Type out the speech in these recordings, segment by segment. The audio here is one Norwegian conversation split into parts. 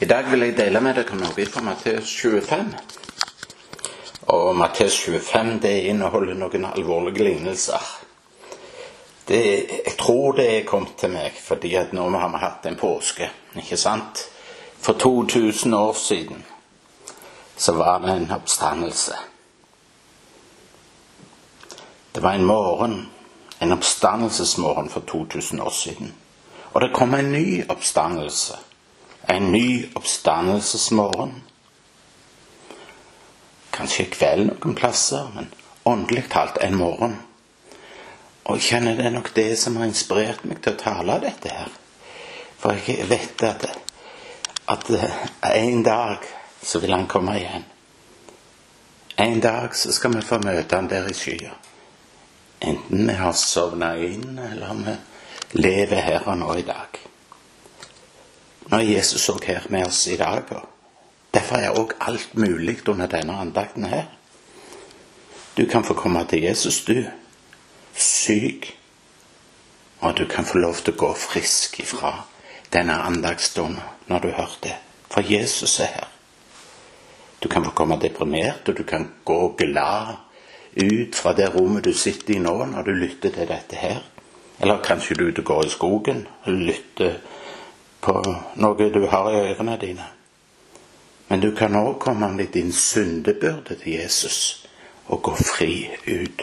I dag vil jeg dele med dere noe fra Matteus 25. Og Matteus 25 det inneholder noen alvorlige lignelser. Det, jeg tror det er kommet til meg fordi at nå har vi hatt en påske. ikke sant? For 2000 år siden så var det en oppstandelse. Det var en morgen, en oppstandelsesmorgen for 2000 år siden. Og det kom en ny oppstandelse en ny oppstandelsesmorgen. Kanskje kveld noen plasser, men åndelig talt en morgen. Og jeg kjenner det er nok det som har inspirert meg til å tale dette her. For jeg vet at, at en dag så vil han komme igjen. En dag så skal vi få møte han der i skya. Enten vi har sovna inn, eller vi lever her og nå i dag. Nå er Jesus så her med oss i dag. Derfor er òg alt mulig under denne andakten her. Du kan få komme til Jesus, du. Syk. Og du kan få lov til å gå frisk ifra denne andagsdommen når du hører det. For Jesus er her. Du kan få komme deprimert, og du kan gå glad ut fra det rommet du sitter i nå når du lytter til dette her. Eller kanskje du er ute og går i skogen og lytter på noe du har i ørene dine. Men du kan òg komme med din syndebyrde til Jesus og gå fri ut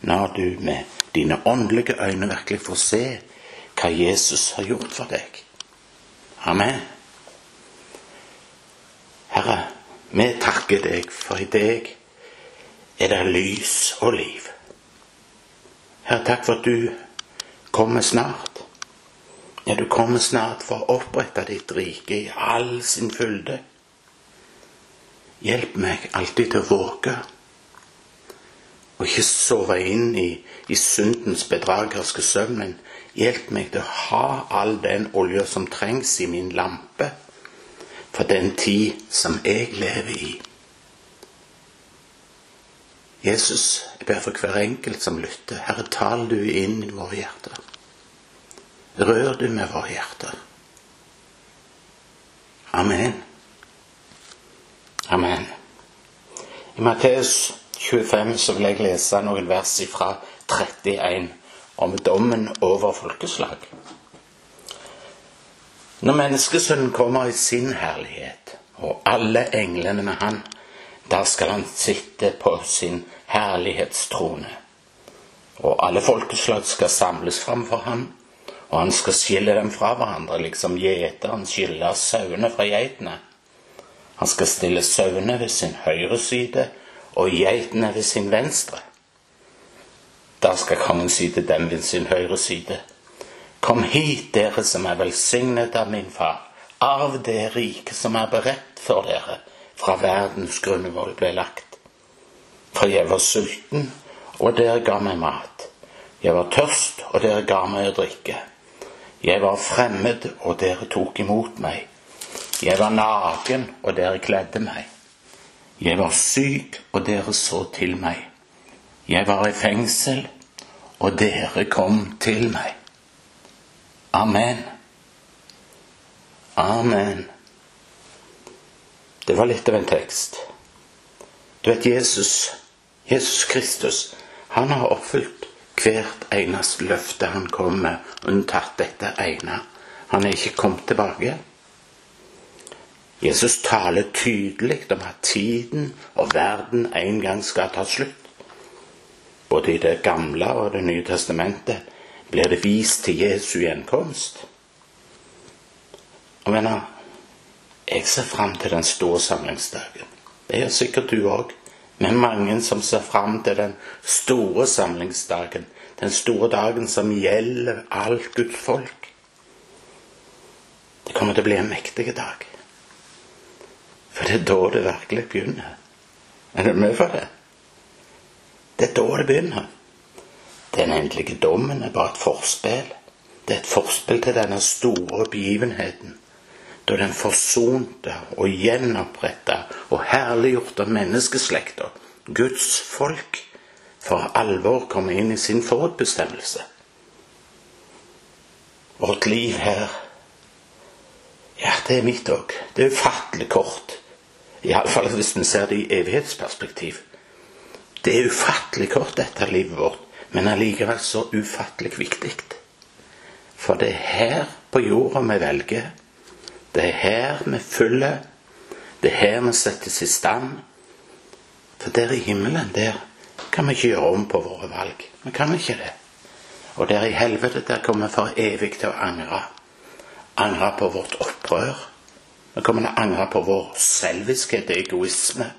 når du med dine åndelige øyne virkelig får se hva Jesus har gjort for deg. Amen. Herre, vi takker deg, for i deg er det lys og liv. Herre, takk for at du kommer snart. Ja, du kommer snart for å opprette ditt rike i all sin fylde. Hjelp meg alltid til å våke og ikke sove inn i, i syndens bedragerske søvn, men hjelp meg til å ha all den olja som trengs i min lampe for den tid som jeg lever i. Jesus, jeg ber for hver enkelt som lytter. Herre, tal du inn i våre hjerter. Rør du med vårt hjerter. Amen. Amen. I Matteus 25 så vil jeg lese noen vers fra 31 om dommen over folkeslag. Når menneskesønnen kommer i sin herlighet, og alle englene med han, da skal han sitte på sin herlighetstrone. Og alle folkeslag skal samles framfor ham, og han skal skille dem fra hverandre, liksom gjeteren skiller sauene fra geitene. Han skal stille sauene ved sin høyre side og geitene ved sin venstre. Da skal kongen si til dem ved sin høyre side, Kom hit, dere som er velsignet av min far, arv det rike som er beredt for dere fra verdens grunnvoll ble lagt. For jeg var sulten, og dere ga meg mat. Jeg var tørst, og dere ga meg å drikke. Jeg var fremmed, og dere tok imot meg. Jeg var naken, og dere kledde meg. Jeg var syk, og dere så til meg. Jeg var i fengsel, og dere kom til meg. Amen. Amen. Det var litt av en tekst. Du vet, Jesus, Jesus Kristus, han har oppfylt hvert eneste løfte han kom med, unntatt dette ene. Han er ikke kommet tilbake. Jesus taler tydelig om at tiden og verden en gang skal ta slutt. Både i Det gamle og Det nye testamentet blir det vist til Jesu gjenkomst. Og mener, jeg ser fram til den store samlingsdagen. Det gjør sikkert du òg med mange som ser fram til den store samlingsdagen, den store dagen som gjelder alt Guds folk. Det kommer til å bli en mektig dag. For det er da det virkelig begynner. Er du med for det? Det er da det begynner. Den endelige dommen er bare et forspill. Det er et forspill til denne store begivenheten da den forsonte og gjenoppretta og herliggjorte menneskeslekta, Guds folk, for alvor komme inn i sin forutbestemmelse. Vårt liv her, ja, det er mitt òg. Det er ufattelig kort. Iallfall hvis en ser det i evighetsperspektiv. Det er ufattelig kort, dette livet vårt, men allikevel så ufattelig viktig. For det er her på jorda vi velger. Det er her vi følger. Det er her vi settes i stand. For der i himmelen, der kan vi ikke gjøre om på våre valg. Vi kan ikke det. Og der i helvete, der kommer vi for evig til å angre. Angre på vårt opprør. Vi kommer til å angre på vår selviskhet, egoisme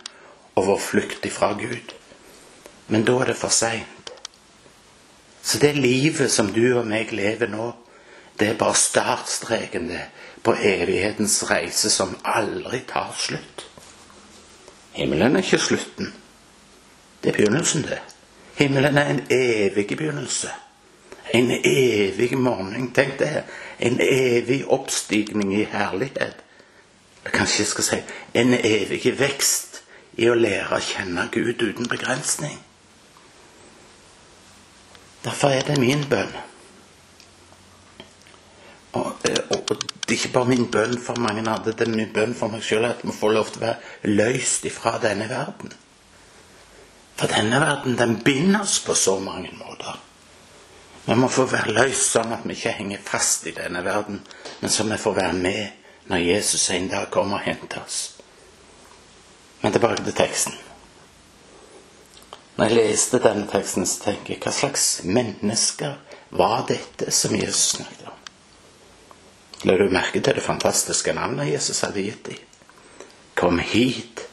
og vår flukt ifra Gud. Men da er det for seint. Så det livet som du og meg lever nå, det er bare startstreken på evighetens reise som aldri tar slutt. Himmelen er ikke slutten. Det er begynnelsen, det. Himmelen er en evig begynnelse. En evig morgen. Tenk det. En evig oppstigning i herlighet. Eller kanskje jeg skal si en evig vekst i å lære å kjenne Gud uten begrensning. Derfor er det min bønn og, eh, og, og, det er ikke bare min bønn for mange andre, det er min bønn for meg sjøl at vi får lov til å være løst ifra denne verden. For denne verden, den binder oss på så mange måter. Vi må få være løst sånn at vi ikke henger fast i denne verden, men så vi får være med når Jesus en dag kommer og henter oss. Men tilbake til teksten. Når jeg leste denne teksten, så tenker jeg hva slags mennesker var dette som Jesus snakket om? La du merke til det fantastiske navnet Jesus hadde gitt dem? Kom hit,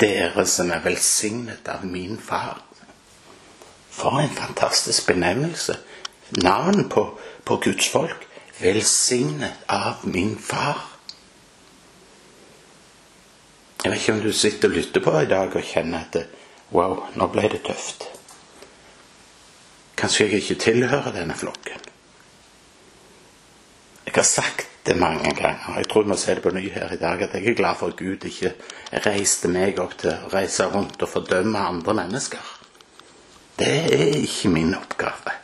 dere som er velsignet av min far. For en fantastisk benevnelse. Navn på, på Guds folk. Velsignet av min far. Jeg vet ikke om du sitter og lytter på i dag og kjenner at wow, nå ble det tøft. Kanskje jeg ikke tilhører denne flokken. Jeg har sagt mange ganger. Jeg tror må si det på ny her i dag, at jeg er glad for at Gud ikke reiste meg opp til å reise rundt og fordømme andre mennesker. Det er ikke min oppgave.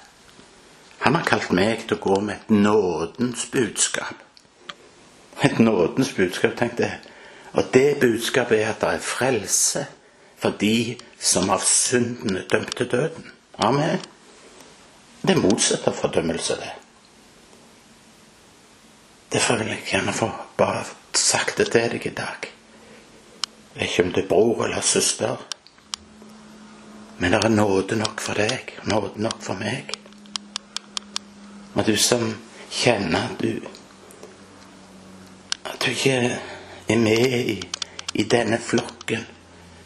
Han har kalt meg til å gå med et nådens budskap. Et nådens budskap, tenkte jeg. Og det budskapet er at det er frelse for de som av synden er dømt til døden. Amen. Det motsetter fordømmelse, det. Derfor vil jeg gjerne få bare sagt det til deg i dag. Jeg vet ikke om det er bror eller søster, men det er nåde nok for deg, nåde nok for meg. Og du som kjenner at du At du ikke er med i, i denne flokken.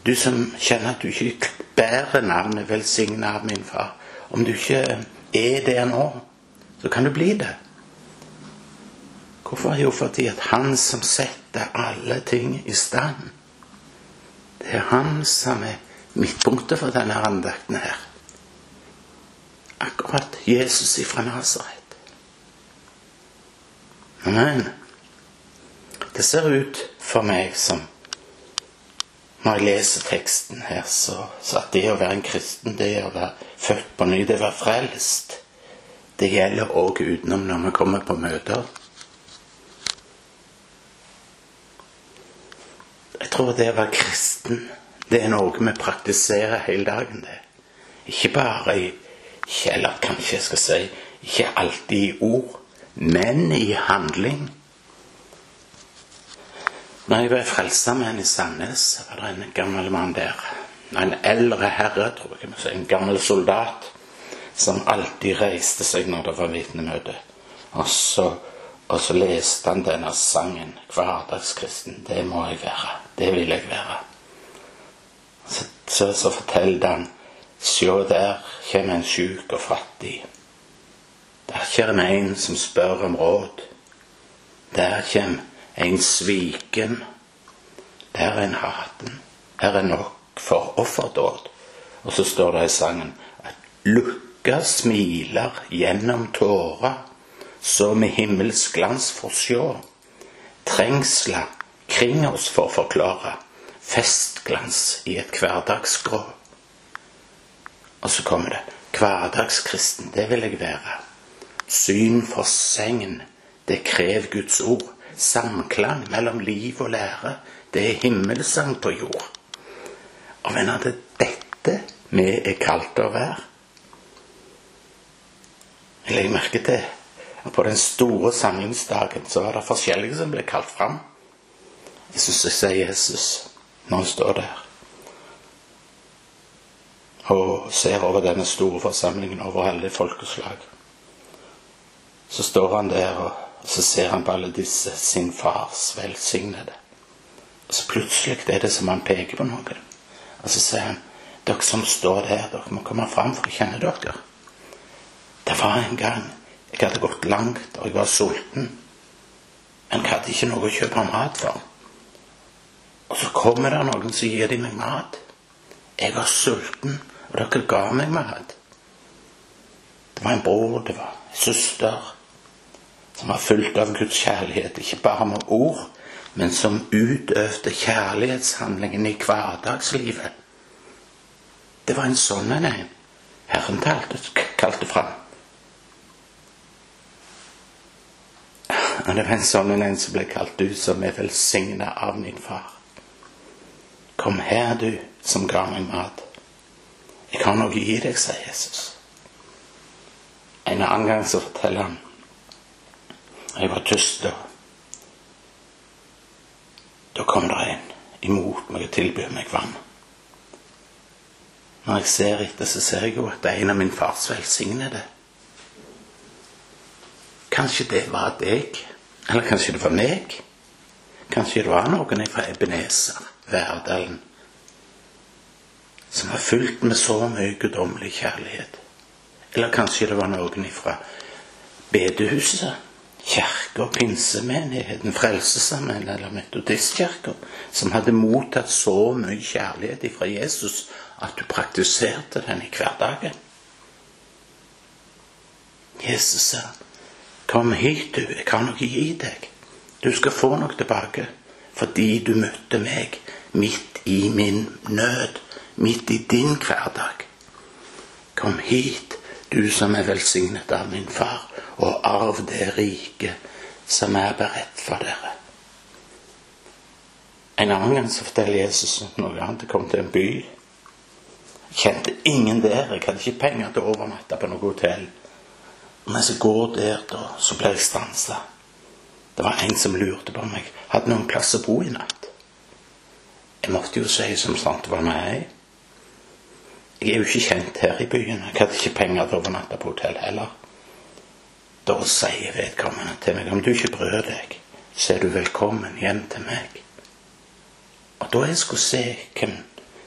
Du som kjenner at du ikke bærer navnet 'velsigna av min far'. Om du ikke er der nå, så kan du bli det. Hvorfor? Jo, fordi at han som setter alle ting i stand, det er han som er midtpunktet for denne andakten her. Akkurat Jesus ifra Nasaret. Men det ser ut for meg som når jeg leser teksten her, så, så at det å være en kristen, det å være født på ny, det å være frelst, det gjelder òg utenom når vi kommer på møter. Tror det å være kristen, det er noe vi praktiserer hele dagen. det. Ikke bare i Eller kanskje jeg skal si ikke alltid i ord, men i handling. Når jeg var frelsermann i Sandnes, var det en gammel mann der. En eldre herre, tror jeg en gammel soldat, som alltid reiste seg når det var vitnemøte. Og så og så leste han denne sangen, 'Hverdagskristen'. Det må jeg være. Det vil jeg være. Så, så, så forteller han Sjå, der kommer en sjuk og fattig. Der kommer en som spør om råd. Der kommer en sviken. Der er en haten. Her er nok for offerdåd. Og så står det i sangen at lukka smiler gjennom tårer så med himmelsk glans får sjå. Trengsla kring oss for å forklare. Festglans i et hverdagsgrå. Og så kommer det. Hverdagskristen, det vil jeg være. Syn for sengen, det krev Guds ord. samklang mellom liv og lære. Det er himmelsang på jord. Og venner, det er dette vi er kalt å være. Jeg legger merke til at på den store samlingsdagen så var det forskjellige som ble kalt fram. Jeg syns jeg ser Jesus når han står der og ser over denne store forsamlingen over alle folkeslag. Så står han der, og så ser han på alle disse sin fars velsignede. Og så plutselig er det som han peker på noen. Og så sier han dere som står der, dere må komme fram for å kjenne dere. Det var en gang jeg hadde gått langt, og jeg var sulten. Men jeg hadde ikke noe å kjøpe mat for. Og så kommer det noen som gir de meg mat. Jeg var sulten, og dere ga meg mat. Det var en bror, det var en søster, som var fullt av Guds kjærlighet, ikke bare med ord, men som utøvde kjærlighetshandlingen i hverdagslivet. Det var en sånn en Herren talte, kalte fram. Og det var en sånn en som ble kalt du som er velsigna av min far. Kom her, du som ga meg mat. Jeg har noe gi deg, sier Jesus. En annen gang så forteller han jeg var tyst da. Da kom det en imot meg og tilbød meg vann. Når jeg ser etter, så ser jeg jo at det er en av min fars velsignede. Kanskje det var deg, eller kanskje det var meg. Kanskje det var noen fra Ebenezer, Verdalen, som var fylt med så mye guddommelig kjærlighet. Eller kanskje det var noen fra bedehuset, kirka, pinsemenigheten, Frelsesarmeen eller Metodistkirka, som hadde mottatt så mye kjærlighet fra Jesus at du praktiserte den i hverdagen. Jesus sa, 'Kom hit, du, jeg har noe å gi deg.' Du skal få noe tilbake fordi du møtte meg midt i min nød midt i din hverdag. Kom hit, du som er velsignet av min far, og arv det riket som er beredt for dere. En annen gang så forteller Jesus noe annet. Jeg kom til en by. Jeg kjente ingen der. Jeg hadde ikke penger til å overnatte på noe hotell. Mens jeg går der, da, så blir jeg stansa. Det var en som lurte på meg. Hadde noen plass å bo i natt. Jeg måtte jo si som sant det var meg. Jeg er jo ikke kjent her i byen. Jeg hadde ikke penger til å overnatte på hotell heller. Da sier vedkommende til meg om du ikke bryr deg, så er du velkommen hjem til meg. Og da jeg skulle se hvem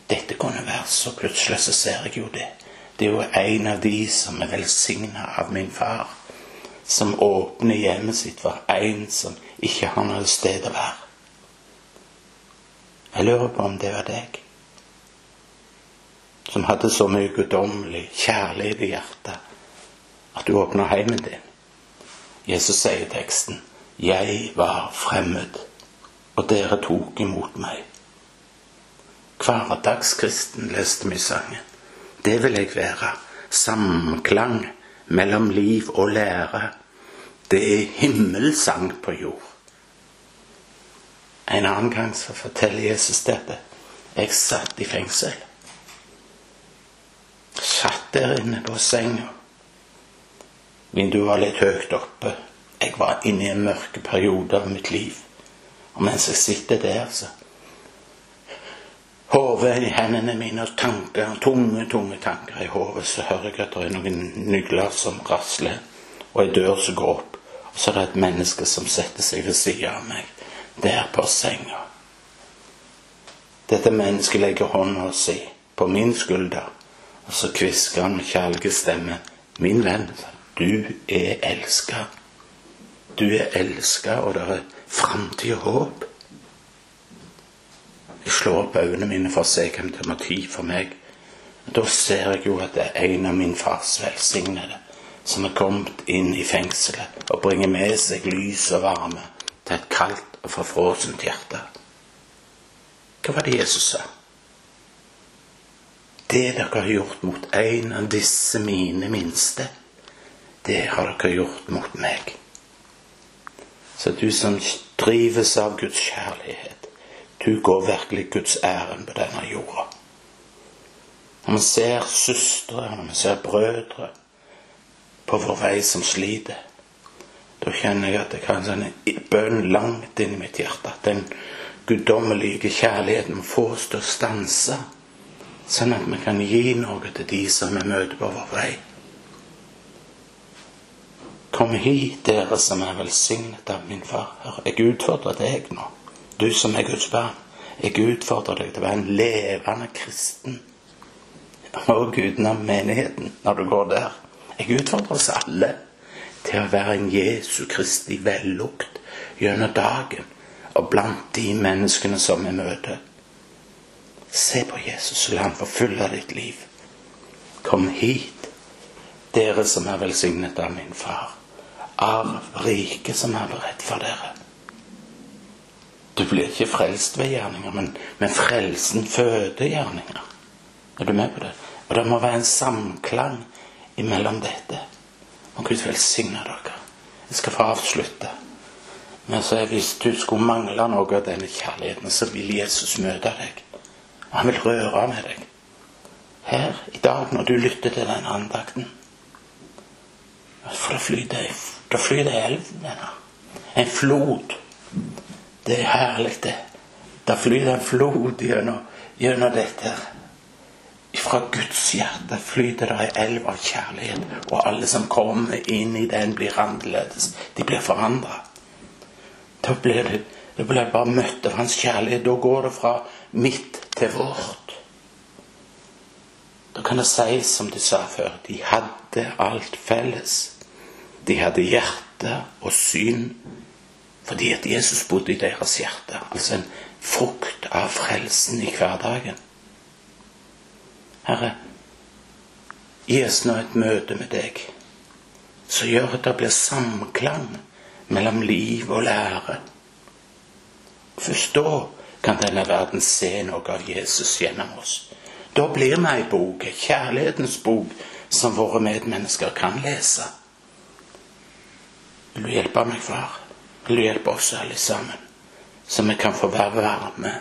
dette kunne være, så plutselig så ser jeg jo det. Det er jo en av de som er velsigna av min far, som åpner hjemmet sitt for en som ikke har noe sted å være. Jeg lurer på om det var deg som hadde så mye guddommelig kjærlighet i hjertet at du åpner heimen din. Jesus sier i teksten, 'Jeg var fremmed, og dere tok imot meg'. Hverdagskristen leste vi sangen. Det vil jeg være. Samklang mellom liv og lære. Det er himmelsang på jord. En annen gang så forteller Jesus dette. Jeg satt i fengsel satt der inne på senga. Vinduet var litt høyt oppe. Jeg var inne i en mørke periode av mitt liv. Og mens jeg sitter der, så Hodet i hendene mine og tanker, tunge, tunge tanker i hodet, så hører jeg at det er noen nygler som rasler, og ei dør som går opp. Og så er det et menneske som setter seg ved siden av meg, der på senga. Dette mennesket legger hånda si på min skulder og så kvisker han med kjærlig stemme. Min venn, du er elska. Du er elska, og det er framtid og håp. Jeg slår opp øynene mine for å se hvem det må ty for meg. Da ser jeg jo at det er en av min fars velsignede som er kommet inn i fengselet og bringer med seg lys og varme til et kaldt og forfrosent hjerte. Hva var det Jesus sa? Det dere har gjort mot en av disse mine minste, det har dere gjort mot meg. Så du som drives av Guds kjærlighet, du går virkelig Guds ærend på denne jorda. Når vi ser søstre, når vi ser brødre på vår vei som sliter, da kjenner jeg at kan være en bønn langt inn i mitt hjerte. At den guddommelige kjærligheten må få oss til å stanse, sånn at vi kan gi noe til de som vi møter på vår vei. Kom hit, dere som er velsignet av min far. Jeg utfordrer deg nå, du som er Guds barn. Jeg utfordrer deg til å være en levende kristen. Og utenom menigheten, når du går der. Jeg utfordrer oss alle til å være en Jesu Kristi vellukt gjennom dagen og blant de menneskene som vi møter. Se på Jesus, la han forfylle ditt liv. Kom hit, dere som er velsignet av min far av riket som er beredt for dere. Du blir ikke frelst ved gjerninger, men, men frelsen føder gjerninger. Er du med på det? Og det må være en samklang imellom dette. Og Gud velsigne dere. Jeg skal få avslutte Men så hvis du skulle mangle noe av denne kjærligheten, så vil Jesus møte deg. Og han vil røre med deg. Her i dag, når du lytter til den andakten. For det flyter da flyr det elven her. En flod. Det er herlig, det. Da flyr en flod gjennom, gjennom dette. Fra Guds hjerte flyter det en elv av kjærlighet, og alle som kommer inn i den, blir annerledes. De blir forandra. Da blir det, det blir bare møtt av hans kjærlighet. Da går det fra mitt til vårt. Da kan det sies som de sa før, de hadde alt felles. De hadde hjerte og syn fordi at Jesus bodde i deres hjerte. Altså en frukt av frelsen i hverdagen. Herre, gi oss nå et møte med deg som gjør at det blir samklang mellom liv og lære. Først da kan denne verden se noe av Jesus gjennom oss. Da blir vi ei bok, ei kjærlighetens bok, som våre medmennesker kan lese. Vil du hjelpe meg, far? Vil du hjelpe oss alle sammen? Så vi kan få være varme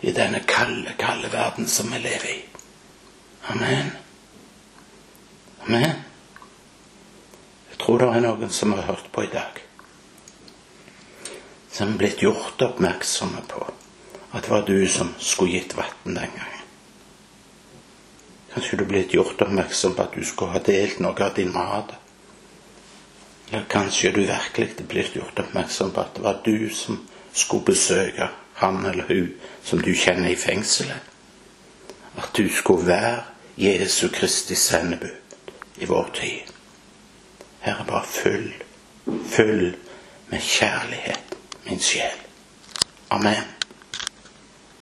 i denne kalde, kalde verden som vi lever i. Amen. Amen. Jeg tror det er noen som har hørt på i dag, som er blitt gjort oppmerksomme på at det var du som skulle gitt vann den gangen. Kanskje du er blitt gjort oppmerksom på at du skulle ha delt noe av din mat eller kanskje du virkelig blitt gjort oppmerksom på at det var du som skulle besøke han eller hun som du kjenner i fengselet. At du skulle være Jesu Kristi sendebud i vår tid. Herre, bare fyll, fyll med kjærlighet min sjel. Amen.